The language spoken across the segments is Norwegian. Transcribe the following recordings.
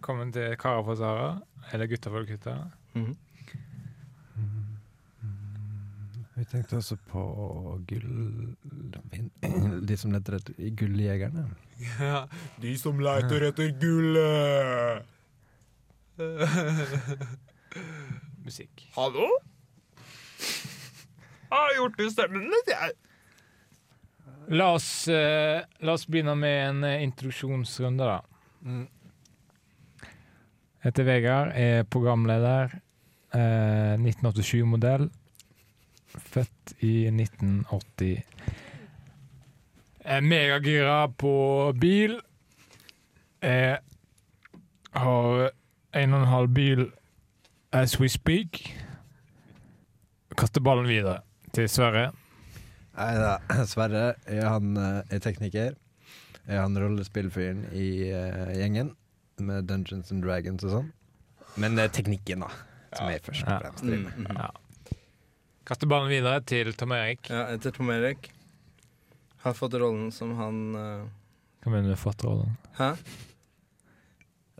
Velkommen til Kara for Sara, eller Gutta for gutta. Mhm. Vi tenkte også på gull... De som leter etter gulljegerne. Ja, de som leter etter gullet. Musikk. Hallo? Jeg har gjort det stemmen litt, jeg. La oss, eh, la oss begynne med en introduksjonsrunde, da. Mm. Jeg heter Vegard, er programleder. Eh, 1987-modell. Født i 1980. Er megagira på bil. Jeg har en og en halv bil as we speak. Kaster ballen videre til Sverre. Nei da, Sverre er han eh, er tekniker. Er han rollespillfyren i uh, gjengen med Dungeons and Dragons og sånn. Men det er teknikken, da, som Ja. jeg først og fremst driver med. Mm, mhm. Ja. Kaster ballen videre til Tom Erik. Ja, til Tom Erik. Har fått rollen som han uh... Hva mener du med fått rollen? Hæ?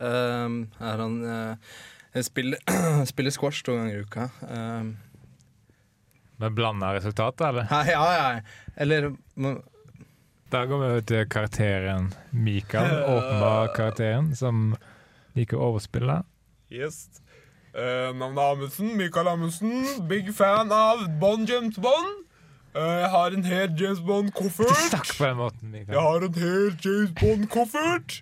Um, er han uh, Jeg spiller, spiller squash to ganger i uka. Um, Med blanda resultat, eller? ja, ja, ja. Eller Da går vi over til karakteren Mikael. Åpenbar karakteren som liker å overspille. Yes. Uh, navnet er Amundsen. Mikael Amundsen. Big fan av Bond James Bond. Uh, jeg har en hel James Bond-koffert. snakk på den måten, Mikael. Jeg har en hel James Bond-koffert.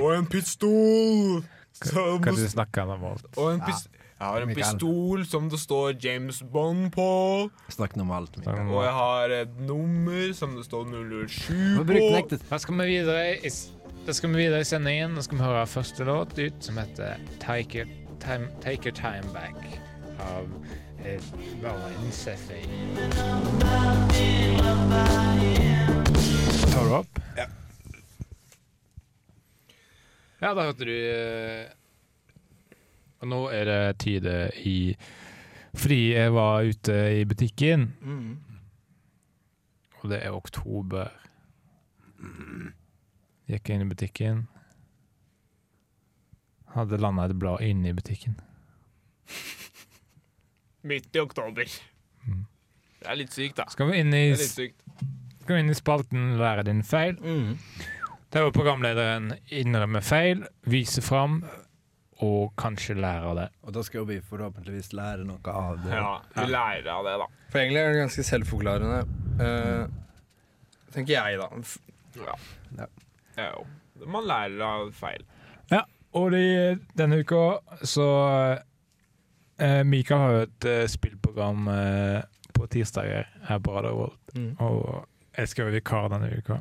Og en pistol. Som Kan du snakke om alt? Og en pis jeg har en Mikael. pistol som det står James Bond på. Snakk normalt, Mikael. Og jeg har et nummer som det står 007 på. Da skal vi videre i, da skal vi videre i sendingen. Da skal vi høre første låt ut, som heter Take Your Time, Take Your Time Back av eh, Seffi. Tar du opp? Ja. Ja, da hørte du eh, Og nå er det tide i Fordi jeg var ute i butikken, mm. og det er oktober. Gikk inn i butikken. Hadde landa et blad inne i butikken. Midt i oktober. Mm. Det er litt sykt, da. Skal vi inn i, vi inn i spalten 'Lære din feil'? Mm. Der hvor programlederen innrømmer feil, viser fram og kanskje lære av det. Og da skal vi forhåpentligvis lære noe av det. Ja, vi lærer av det, da. For egentlig er det ganske selvforklarende. uh, tenker jeg, da. F Ja. Ja. Ja, jo. Man lærer av feil. Ja, Og de, denne uka så uh, Mikael har jo et uh, spillprogram uh, på tirsdager her på Radio Volt. Mm. Og jeg skal være vikar denne uka.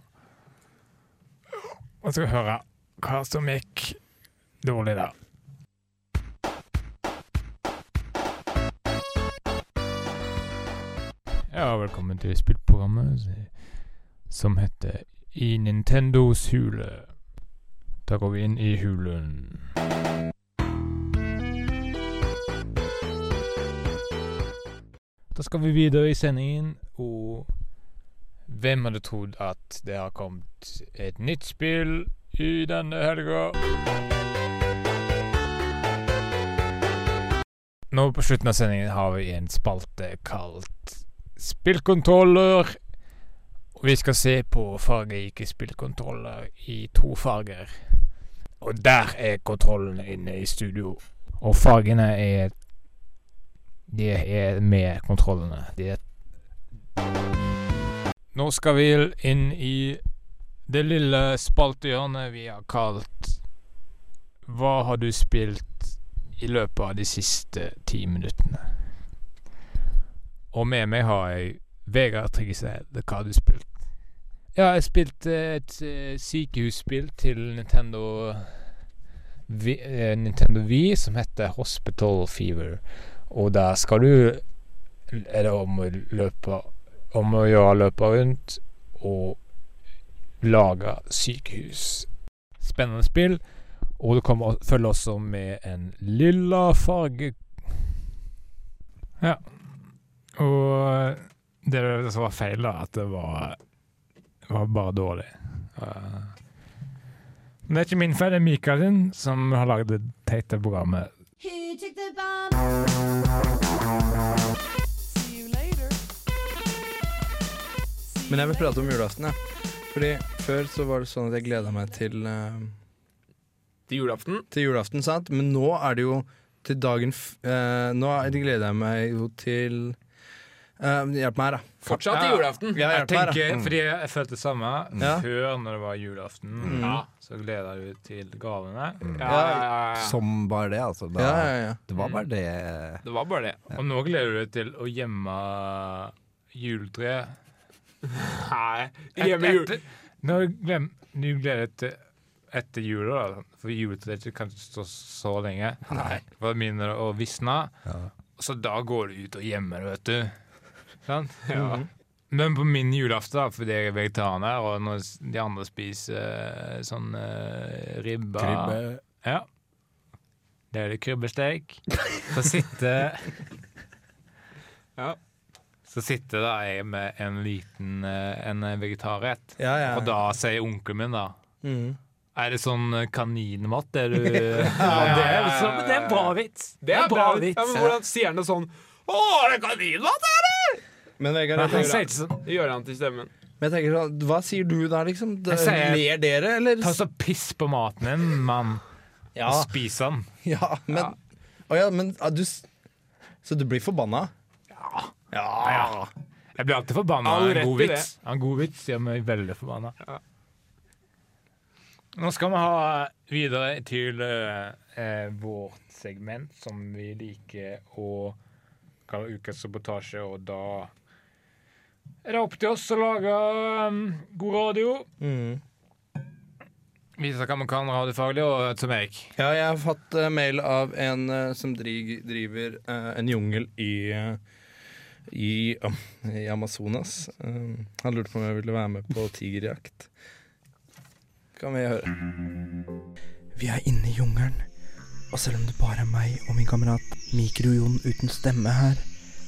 Og skal høre hva som gikk dårlig der. Ja, velkommen til spillprogrammet som heter I Nintendos hule. Da går vi inn i hulen. Da skal vi videre i sendingen, og hvem hadde trodd at det har kommet et nytt spill i denne helga? Nå på slutten av sendingen har vi en spalte kalt Spillkontroller. Og vi skal se på fargerike spillkontroller i to farger. Og der er kontrollene inne i studio. Og fargene er De er med kontrollene. De er Nå skal vi inn i det lille spaltehjørnet vi har kalt Hva har du spilt i løpet av de siste ti minuttene? Og med meg har jeg Vegard Tryggeseid. Hva har du spilt? Ja, jeg spilte et eh, sykehusspill til Nintendo Vi, eh, Nintendo Wii som heter Hospital Fever. Og der skal du Er det om å løpe Om å gjøre løpe rundt og lage sykehus. Spennende spill. Og det kommer følger også med en lilla farge Ja. Og det som var feil, da, at det var, var bare dårlig. Uh, men det er ikke min feil, det er Mikael sin, som har laget det teite programmet. Who took the bomb? See you later. Men jeg vil prate om julaften, jeg. Fordi før så var det sånn at jeg gleda meg til, uh, Til julaften. til julaften, sant? Men nå er det jo til dagen f Uh, Nå er gleder jeg meg jo til eh, Hjelp meg her, da. Fortsatt til Ja. julaften. Ja, Jeg tenker, Mm. fordi jeg følte det samme Ja. før når det var julaften. Mm. Ja, så gleda du til gavene. Ja, ja, ja, ja. Som bare det, altså. Da, Ja, ja, ja. Det var bare det. Det var bare det. Og nå gleder du deg til å gjemme juletreet. Nei, gjemme jul... Nå gleder deg til etter jula, da. For juletreet kan ikke stå så lenge. Nei. For det begynner å visne. Ja. Så da går du ut og gjemmer det, vet du. Sant? Ja. Men på min julaften, da, fordi jeg er vegetarianer, og når de andre spiser eh, sånn uh, ribba Kribbe. Ja. Det er det krybbesteik. Så sitter Ja. Så sitter da jeg med en liten eh, en vegetarrett. Ja, ja. Og da sier onkelen min, da mm. Er det sånn eh, kaninmat? Er du ja, ja, det, er, ja, så, ja, det er en bra vits. Det er bra. vits. Ja, men hvordan sier han det sånn Å, er det kaninmat? Men Vegard, jeg tenker, sånn Det gjør han til stemmen. men jeg tenker sånn, hva sier du der, liksom? Jeg sier- ler dere, eller? Ta så piss på maten din, mann. Ja, Og spis den. ja men Å ja, men ah, du s- Så du blir forbanna? Ja. Ja. Jeg blir alltid forbanna All av en rett god i vits. En god vits gjør meg veldig forbanna. Ja. Nå skal vi ha videre til eh, eh, vårt segment som vi liker å kalle Ukas reportasje, og da er det opp til oss å lage um, god radio. Mm. Vise hva man kan radiofaglig, og til meg. Ja, jeg har fått uh, mail av en uh, som dri driver uh, en jungel i i, ah, i Amazonas. Eh, han lurte på om jeg ville være med på tigerjakt. Kan vi høre. Vi er inne i jungelen, og selv om det bare er meg og min kamerat Mikro-Jon uten stemme her,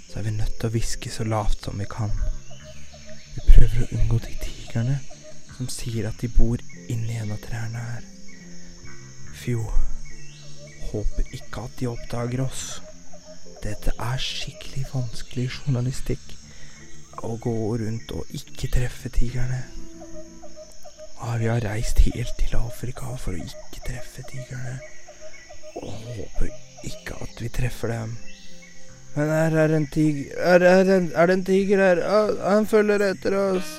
så er vi nødt til å hviske så lavt som vi kan. Vi prøver å unngå de tigerne som sier at de bor inni en av trærne her. Fjo. Håper ikke at de oppdager oss. Dette er skikkelig vanskelig journalistikk. Å gå rundt og ikke treffe tigerne. Ah, vi har reist helt til Afrika for å ikke treffe tigerne. Og håper ikke at vi treffer dem. Men her er en tiger Er, er, en- er det en tiger her? Ah, han følger etter oss.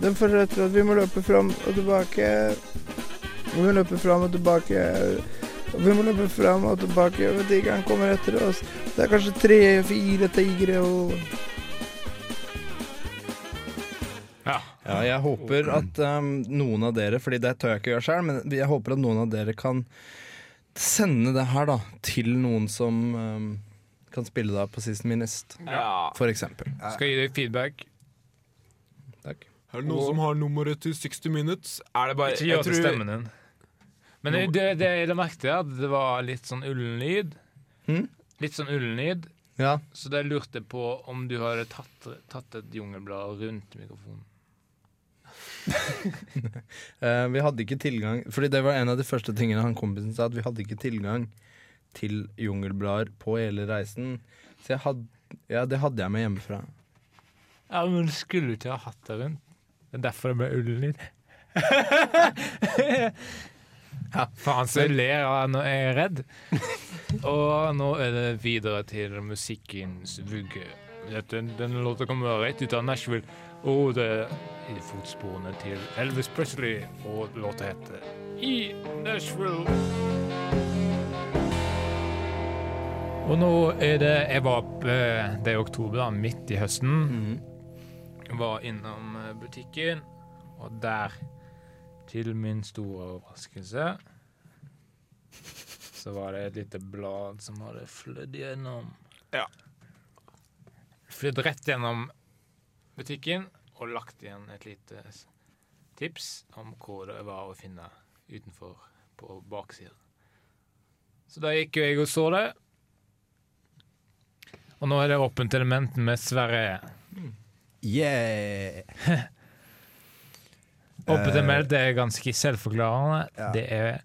Den følger etter oss. Vi må løpe fram og tilbake. Vi må løpe fram og tilbake. Vi må løpe fram og tilbake. og Tigeren kommer etter oss. Det er kanskje tre-fire tigre og Ja. Ja, jeg håper at um, noen av dere, fordi det tør jeg ikke gjøre sjøl, men jeg håper at noen av dere kan sende det her da til noen som um, kan spille da på Sist Minist, Ja. for eksempel. Skal gi deg feedback. Takk. Er det noen som har nummeret til 60 Minutes? Er det bare Ikke gjør til stemmen din. Men det, det, det jeg la merke til, at det var litt sånn ullen lyd. Hmm? Litt sånn ullen lyd. Ja. Så da lurte jeg på om du hadde tatt, tatt et jungelblad rundt mikrofonen. uh, vi hadde ikke tilgang Fordi det var en av de første tingene han kompisen sa, at vi hadde ikke tilgang til jungelblader på hele reisen. Så jeg hadde Ja, det hadde jeg med hjemmefra. Ja, men du skulle ikke ha hatt det rundt. Det er derfor det ble ullen lyd. ja, faen så jeg ler av når jeg er redd. Og nå er det videre til musikkens vugge. Den, denne låta kommer rett ut av Nashville, og det er i fotsporene til Elvis Presley, og låta heter I Nashville. Og nå er det Jeg var oppe Det er oktober, da, midt i høsten. Mm. Var innom eh, butikken, og der, til min store overraskelse, så var det et lite blad som hadde flydd gjennom Ja. Flydd rett gjennom butikken og lagt igjen et lite tips om hvor det var å finne utenfor på baksiden. Så da gikk jo jeg og så det. Og nå er det åpent element med Sverre. Yeah! Åpent element, element er ganske selvforklarende. Ja. Det er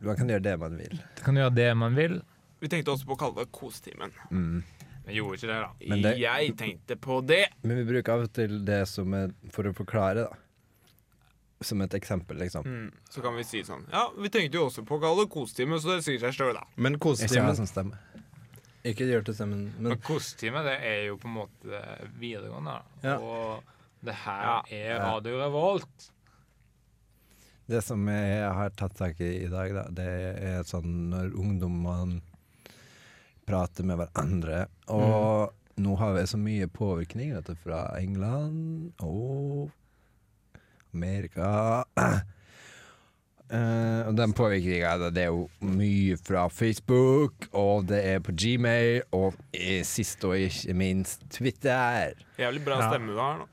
Man kan gjøre det man vil. Kan gjøre det man vil. Vi tenkte også på å kalle det Kosetimen. Mm. Men gjorde ikke det, da. Det- Jeg tenkte på det. Men vi bruker av og til det som er for å forklare, da. Som et eksempel, liksom. Mm. Så kan vi si sånn Ja, vi tenkte jo også på å kalle det Kosetimen, så det sier seg sjøl, da. Men Jeg kosetimen. Ikke gjør til stemmen, men Men kostetime, det er jo på en måte videregående. Ja. Og det her Ja. er Radio Revolt. Det som jeg har tatt tak i i dag, da, det er sånn når ungdommene prater med hverandre. Og nå har vi så mye påvirkning fra England og Amerika. Eh, og den påvirkninga, det er jo mye fra Facebook, og det er på Gmail, og eh, sist og ikke minst Twitter. Jævlig bra Ja. stemme du har nå.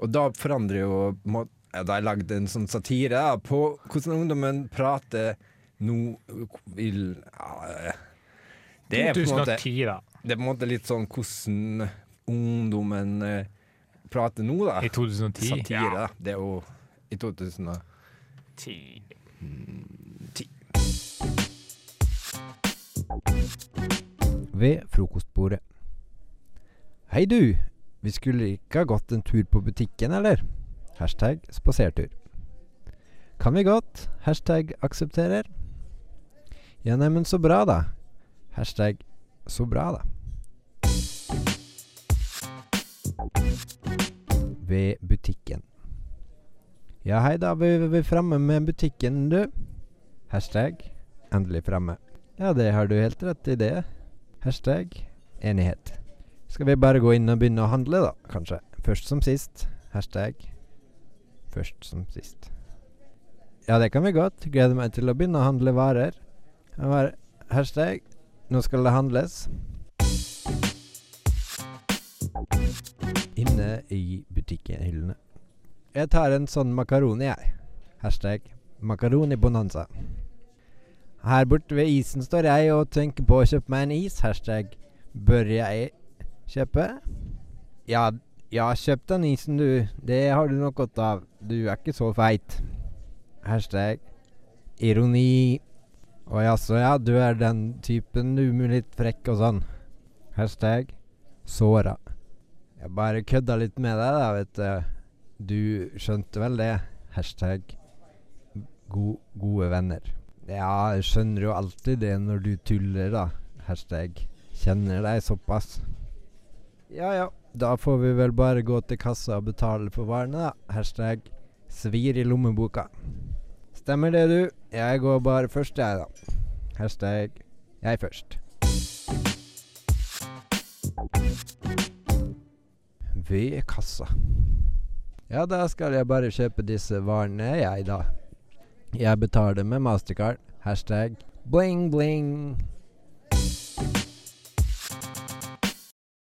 Og da forandrer jo må, ja, Da har jeg lagd en sånn satire da, på hvordan ungdommen prater nå vil ja, Det er på en måte Det er på en måte litt sånn hvordan ungdommen eh, prater nå, da. I 2010. Satire, da. Det er jo i 2010. Ti. Ved frokostbordet. Hei du, vi skulle ikke ha gått en tur på butikken, eller? Hashtag spasertur. Kan vi godt? Hashtag aksepterer. Ja, neimen så bra, da. Hashtag så bra, da. Ved butikken. Ja, hei da, vi er framme med butikken, du. Hashtag endelig framme. Ja, det har du helt rett i det. Hashtag enighet. Skal vi bare gå inn og begynne å handle, da, kanskje? Først som sist. Hashtag først som sist. Ja, det kan vi godt. Gleder meg til å begynne å handle varer. Være Hashtag nå skal det handles. Inne i butikkhyllene. Jeg tar en sånn makaroni, jeg. Hashtag makaroni-bonanza. Her borte ved isen står jeg og tenker på å kjøpe meg en is. Hashtag bør jeg kjøpe? Ja, ja, kjøp den isen, du. Det har du nok godt av. Du er ikke så feit. Hashtag ironi. Å jaså, ja, du er den typen litt frekk og sånn. Hashtag såra. Jeg bare kødda litt med deg, da, vet du. Du skjønte vel det? Hashtag go gode venner. Ja, jeg skjønner jo alltid det når du tuller, da. Hashtag kjenner deg såpass. Ja ja, da får vi vel bare gå til kassa og betale for varene, da. Hashtag svir i lommeboka. Stemmer det, du. Jeg går bare først, jeg, da. Hashtag jeg først. Ved kassa. Ja, da skal jeg bare kjøpe disse varene, jeg, da. Jeg betaler med mastercard. Hashtag bling, bling.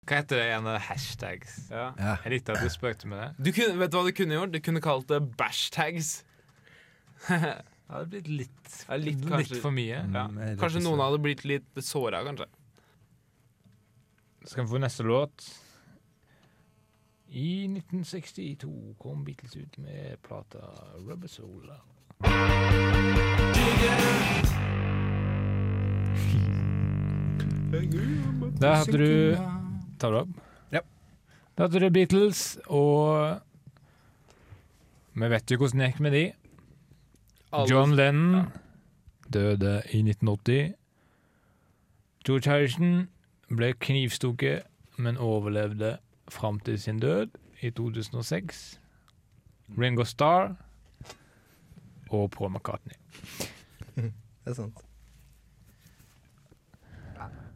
Hva heter det ene hashtags? Ja. Ja. Jeg likte at du spøkte med det. Du kunne, vet du hva du kunne gjort? Du kunne kalt det bashtags. Det hadde blitt litt, Ja, litt, litt for mye. Ja. Mm, Kanskje noen hadde blitt litt såra, kanskje. Skal vi få neste låt? I 1962 kom Beatles ut med plata Rubber Soul. Der hadde du Tar du opp? Ja. Da hadde du Beatles, og vi vet jo hvordan det gikk med de. John Lennon døde i 1980. George Harrison ble knivstukket, men overlevde fram til sin død i 2006. Ringo Starr og Paul McCartney. Det er sant.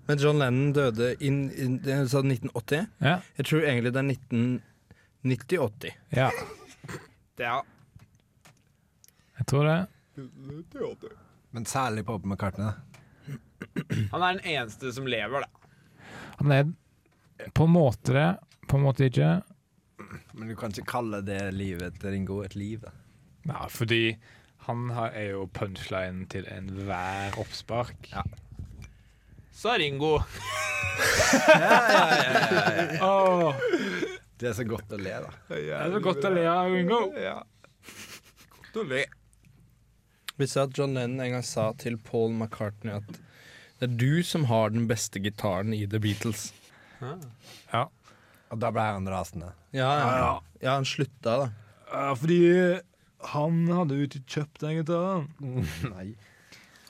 Men John Lennon døde i du sa 1980. Ja. Jeg tror egentlig det er 1990-80. ja. Ja. Jeg tror det. Men særlig Pop McCartney. Han er den eneste som lever, da. Han er på en måte det, på en måte ikke. Men du kan ikke kalle det livet til Ringo et liv, da. Ja, fordi han er jo punchlinen til enhver oppspark. Ja. Sa Ringo. Åh, Det er så godt å le, da. det er så godt å le av Ringo. Ja. Godt å le. Visste du at John Lennon en gang sa til Paul McCartney at det er du som har den beste gitaren i The Beatles. Ja. Og da ble han rasende. Ja, ja. ja han slutta, da. Ja, fordi han hadde jo ikke kjøpt den gitaren. Nei.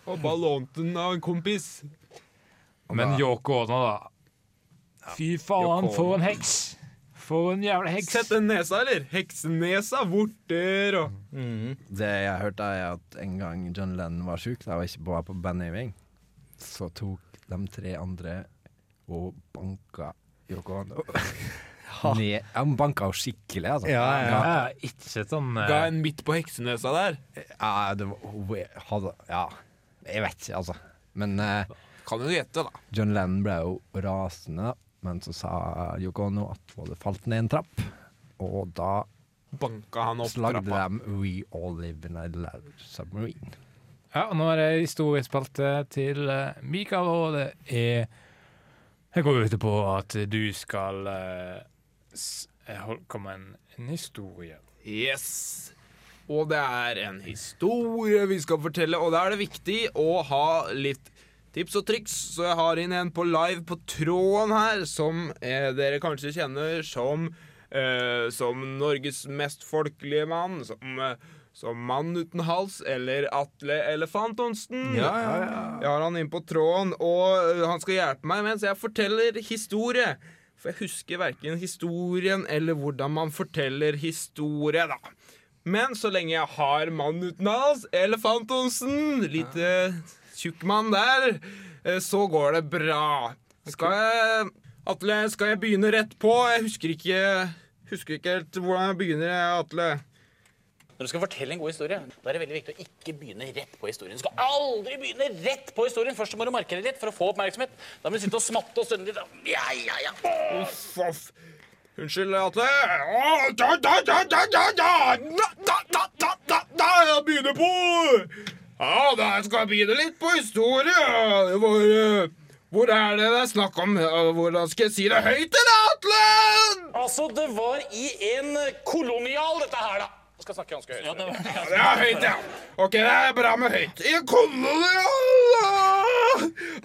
Og bare lånte den av en kompis. Men Yoko Ono, da. Fy faen, for en heks. For en jævla heks. Sett den nesa, eller? Heksenesa, vorter og mm. Det jeg hørte, er at en gang John Lennon var sjuk, da var ikke bare på bandøving, så tok de tre andre og banka Yoko Ono. Ned. Ja, Han banka henne skikkelig, altså. Ja, ja. Ja, ikke sånn eh, ga en midt på heksenesa der. Ja, det var, hun hadde Ja, jeg vet ikke, altså. Men eh, Kan jo gjette, da. John Lennon ble jo rasende, men så sa Yoko Ono at hun hadde falt ned en trapp, og da Banka han opp slagde trappa. de We All Live in a Loud Submarine. Ja, og nå er det historiespalte til eh, Mikael, og det er Jeg går ut på at du skal uh, komme en, en historie. Yes. Og det er en historie vi skal fortelle, og da er det viktig å ha litt tips og triks. Så jeg har inn en på live på tråden her, som eh, dere kanskje kjenner som eh, Som Norges mest folkelige mann. Som, eh, som Mann uten hals, eller Atle Elefantonsen. Ja, ja, ja. Jeg har han inn på tråden, og han skal hjelpe meg mens jeg forteller historie. For jeg husker verken historien eller hvordan man forteller historie, da. Men så lenge jeg har mann uten hals, Elefantonsen, lite tjukk mann der, eh, så går det bra. Skal jeg Atle, skal jeg begynne rett på? Jeg husker ikke, husker ikke helt hvordan jeg begynner, Atle. Når du skal fortelle en god historie, da er det veldig viktig å ikke begynne rett på historien. Du skal aldri begynne rett på historien. Først må du markere litt for å få oppmerksomhet. Da må du sitte og smatte og stønne litt. Ja, ja, ja. Uff, uff. Unnskyld, Atle. Da, da, da, da, da, da. Da, da, da, da, da, da. Jeg begynner på Ja, da skal jeg begynne litt på historie. Hvor, eh, hvor er det det er snakk om? Hvordan skal jeg si det høyt, til deg, Atle? Altså, det var i en kolonial, dette her, da. Skal snakke ganske høyt. Ja, det var, Ja, det er høyt, ja. Ok, det er bra med høyt. I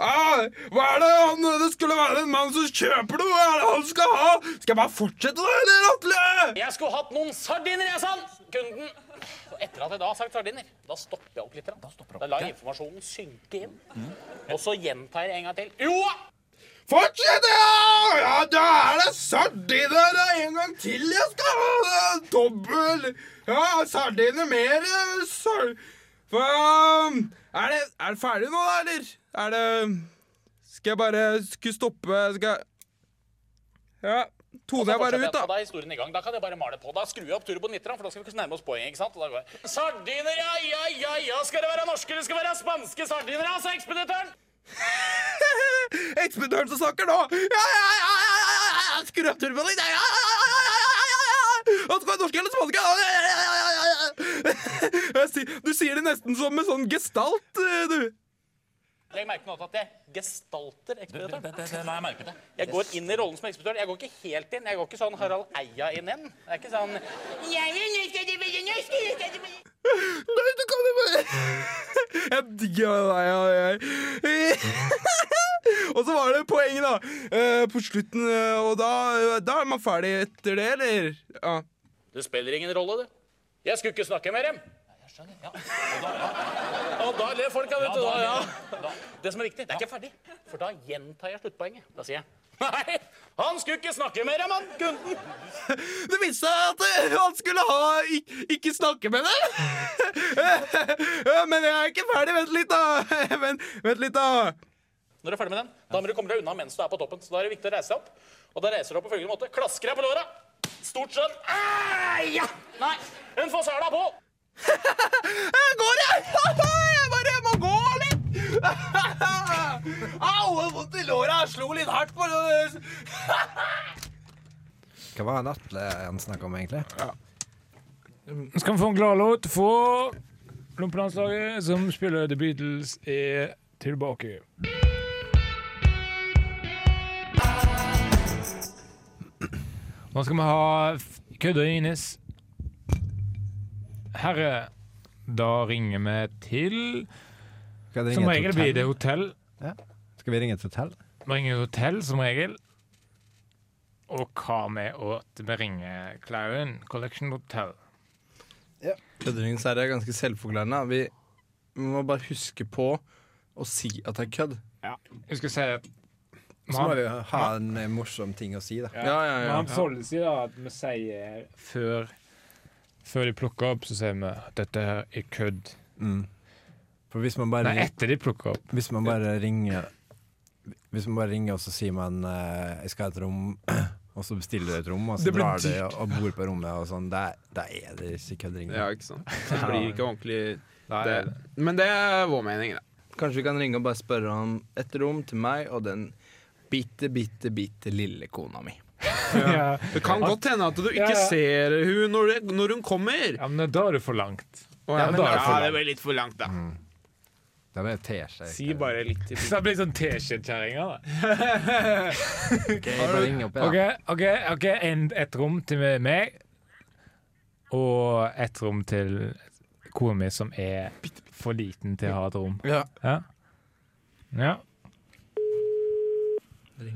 ah, Hva er det han Det skulle være en mann som kjøper noe. Hva er det han skal ha? Skal jeg bare fortsette, da, eller, Atle? Jeg skulle hatt noen sardiner, jeg, sa han. Kunden. Og etter at jeg da har sagt sardiner, da stopper jeg opp litt. Da, da lar jeg informasjonen synke inn. Og så gjentar jeg en gang til. Jo! Fortsett, ja! Ja, da er det sardiner en gang til jeg skal ha. Dobbel. Ja, sardiner mer. eh, Sar er det, er det ferdig nå, da, eller? Er det Skal jeg bare Skal stoppe Skal Ja. Tone jeg bare ut, da. Da er historien i gang. Da kan jeg bare male på. Da skrur jeg opp turboen litt, for da skal vi nærme oss poenget. ikke sant? Da går. Sardiner, ja, ja, ja, ja. Skal det være norske eller skal det være spanske sardiner, Altså, ekspeditøren? Ekspedøren som snakker nå! Ja, ja, ja, ja, ja, ja, Skru opp turboen din! Ja, ja, ja. Norsk eller spansk? Ja. Du sier det nesten som med sånn gestalt, du. Legg merke til at jeg gestalter ekspeditøren. Jeg, jeg går inn i rollen som ekspeditør. Jeg går ikke helt inn. Jeg går ikke sånn Harald Eia inn igjen. Det er ikke sånn Jeg vil norske! Nei, du kan jo bare jeg digger deg, ja, jeg. Og så var det poenget, da. Uh, På slutten, uh, og da, da er man ferdig etter det, eller? Ja. Det spiller ingen rolle, det. Jeg skulle ikke snakke mer, dem. Jeg skjønner, ja. Og da, ja. Og da ler folk av vet du. Da, ja. Det som er viktig, det er ikke ferdig. For da gjentar jeg sluttpoenget. Da sier jeg Nei, han skulle ikke snakke mer, mann, kunden. Det viste seg at eh, han skulle ha ik ikke snakke med deg. Men jeg er ikke ferdig. Vent litt, da. Vent, vent litt, da. Når du er ferdig med den, da må du komme deg unna mens du er på toppen. Så da er det viktig å reise deg opp. Og da reiser du opp på følgende måte. Klasker deg på låra. Stort skjønn. Ah, ja. Nei, hun får søla på. Jeg går, jeg! Jeg Vondt i låra! slo litt hardt på det. Hva var det Atle han snakka om, egentlig? Nå skal vi få en gladlåt for Lompelandslaget, som spiller The Beatles, er tilbake. Nå skal vi ha Kødda Ines. Herre, da ringer vi til Som regel blir det hotell? Ja. Skal vi ringe et hotell? Vi ringer et hotell som regel. Og hva med at vi ringer Clown Collection Hotel? Kødderingens herre er ganske selvforklarende. Vi, vi må bare huske på å si at det er kødd. Jeg skal si at Så må vi ha en eh, morsom ting å si, da. Ja, ja, ja. Men policy da at vi sier før Før de plukker opp, så sier vi at dette her er kødd. Mm. For hvis man bare Nei, etter de plukka opp. Hvis man bare ringer Hvis man bare ringer og så sier man uh, 'jeg skal ha et rom', og så bestiller du et rom, og så drar du og, bor på rommet, og sånn, da, da er det ikke køddring. Ja, ikke sant. Det blir ikke ordentlig det. det. Men det er vår mening, da. Kanskje vi kan ringe og bare spørre om et rom til meg og den bitte, bitte, bitte lille kona mi. Ja. Det kan godt hende at du ikke Ja, ja. ser hun når, det, når hun kommer. ja, men da er det for langt. Ja, men da er det for ja, langt. det blir litt for langt, da. Da blir det teskje. Si bare litt til. Så det blir sånn teskjekjerringa, da. Ok, bare opp, da. OK, ok, ok, en, et rom til meg, og et rom til kona mi som er for liten til å ha et rom. Ja. Ja. ja. Det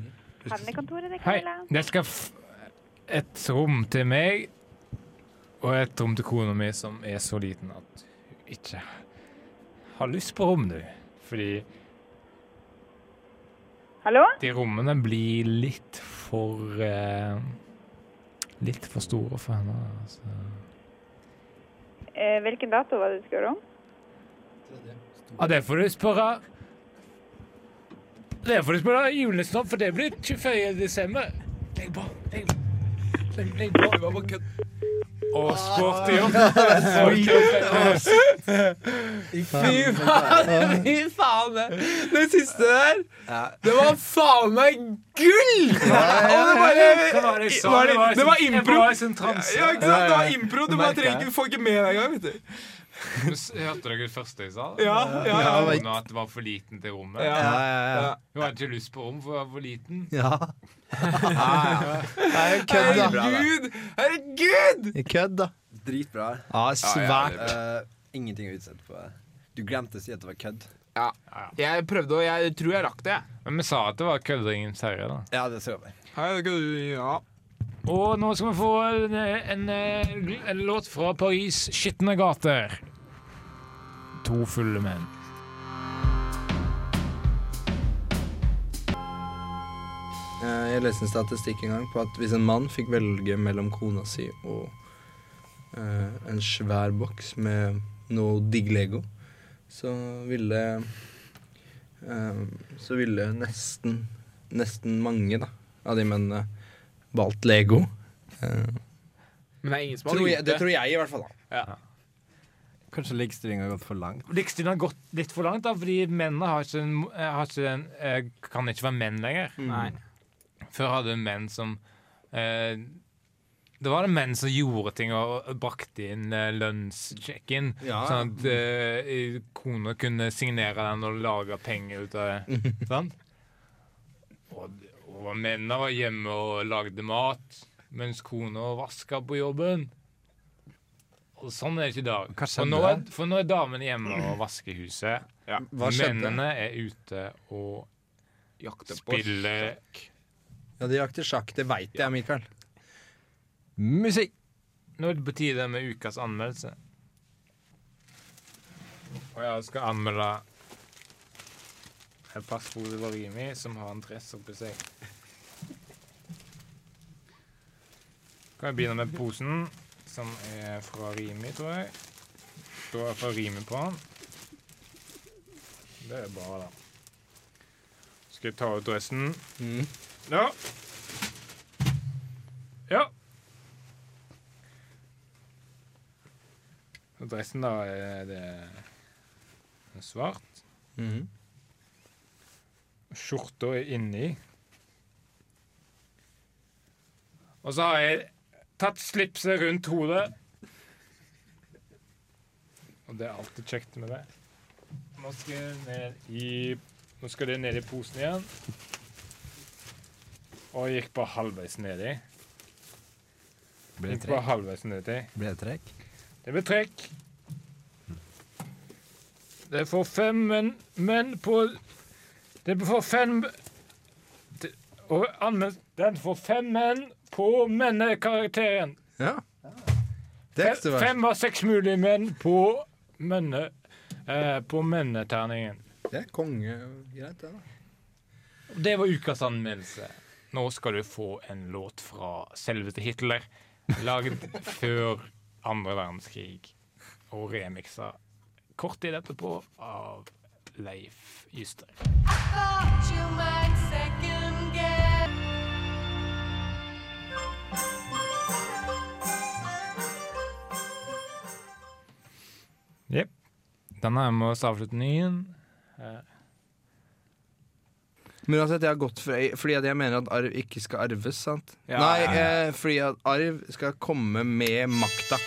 Hei. jeg Det skal f et rom til meg og et rom til kona mi som er så liten at hun ikke har lyst på rom, du. Fordi Hallo? de rommene blir litt for eh, Litt for store for henne. Altså. Eh, hvilken dato var det du skulle om? Ja, det får du spørre Det får du spørre julenissen om, for det blir 24. desember. Legg på. Legg på. Legg, legg på. Det var. Og sporty. Fy faen! Fy faen! Det, siste der, det var faen meg gull! Og det bare var det var impro. Det var impro. Du bare trenger ikke, får ikke med deg engang. Hørte dere det første jeg sa? Ja, ja, ja. Hun at det var for liten til rommet. Ja. Ja, ja, ja. Hun hadde ikke lyst på rom, for hun var for liten. ja. Er. Herregud! Herregud! Kødd, da. Dritbra. Ja, svært. Uh, ingenting å utsette på. Du glemte å si at det var kødd. Ja. Jeg prøvde, og jeg tror jeg rakk det. Men vi sa at det var kødderingens herre, da. Ja, det vi. Hei, det kan Ja. Og nå skal vi få en, en, en, en låt fra Paris' skitne gater. To fulle menn. Eh, Jeg leste en statistikk en gang på at hvis en mann fikk velge mellom kona si og uh, en svær boks med noe digg Lego, så ville uh, Så ville nesten nesten mange da, av de mennene valgt Lego. Uh, Men det er ingen som har gjort det det. tror jeg i hvert fall. da Kanskje likestilling har gått for langt. Likestillingen har gått litt for langt, da, fordi mennene har ikke, en, har ikke en, eh, kan ikke være menn lenger. Nei. Før hadde menn som eh, Det var det menn som gjorde ting og brakte inn eh, lønnssjekken. Ja. Sånn at eh, kona kunne signere den og lage penger ut av det. sant? Og, og mennene var hjemme og lagde mat, mens kona vaska på jobben. Og sånn er det ikke i dag. Hva For nå, er, for nå er damene hjemme og vasker huset. Ja. Mennene er ute og Jakte på spiller Ja, De jakter sjakk, det veit jeg, Mikael. Musikk! Nå er det på tide med ukas anmeldelse. Og jeg skal anmelde et passord over Rimi som har en dress oppi seg. Kan jeg begynne med posen, som er fra Rimi, tror jeg. Står fra Rimi på den. Det er bra, da. Skal jeg ta ut dressen? Mm. Ja. Ja. Dressen, da, er det er svart. Mhm. skjorta er inni. Og så har jeg tatt slipset rundt hodet. Og det er alltid kjekt med det. Nå skal, ned i, nå skal det ned i posen igjen. Og jeg gikk bare halvveis nedi. Ble det trekk? halvveis nedi. Ble det trekk? Det ble trekk. Det får fem menn, menn på Det får fem det- Og anmeldt Den får fem menn på mennekarakteren. Ja. Fem, fem av seks mulige menn på menne... Eh, på menneterningen. Det er kongegreit, det. da. Det var ukas anmeldelse. Nå skal du få en låt fra selveste Hitler, laget før andre verdenskrig, og remiksa kort tid etterpå av Leif Juster. Thought you might Jepp. Da nærmer vi oss avslutningen. Eh, Men uansett, jeg har gått for fordi at jeg mener at arv ikke skal arves, sant? Ja, Nei, ja, ja. Eh, fordi at arv skal komme med makta.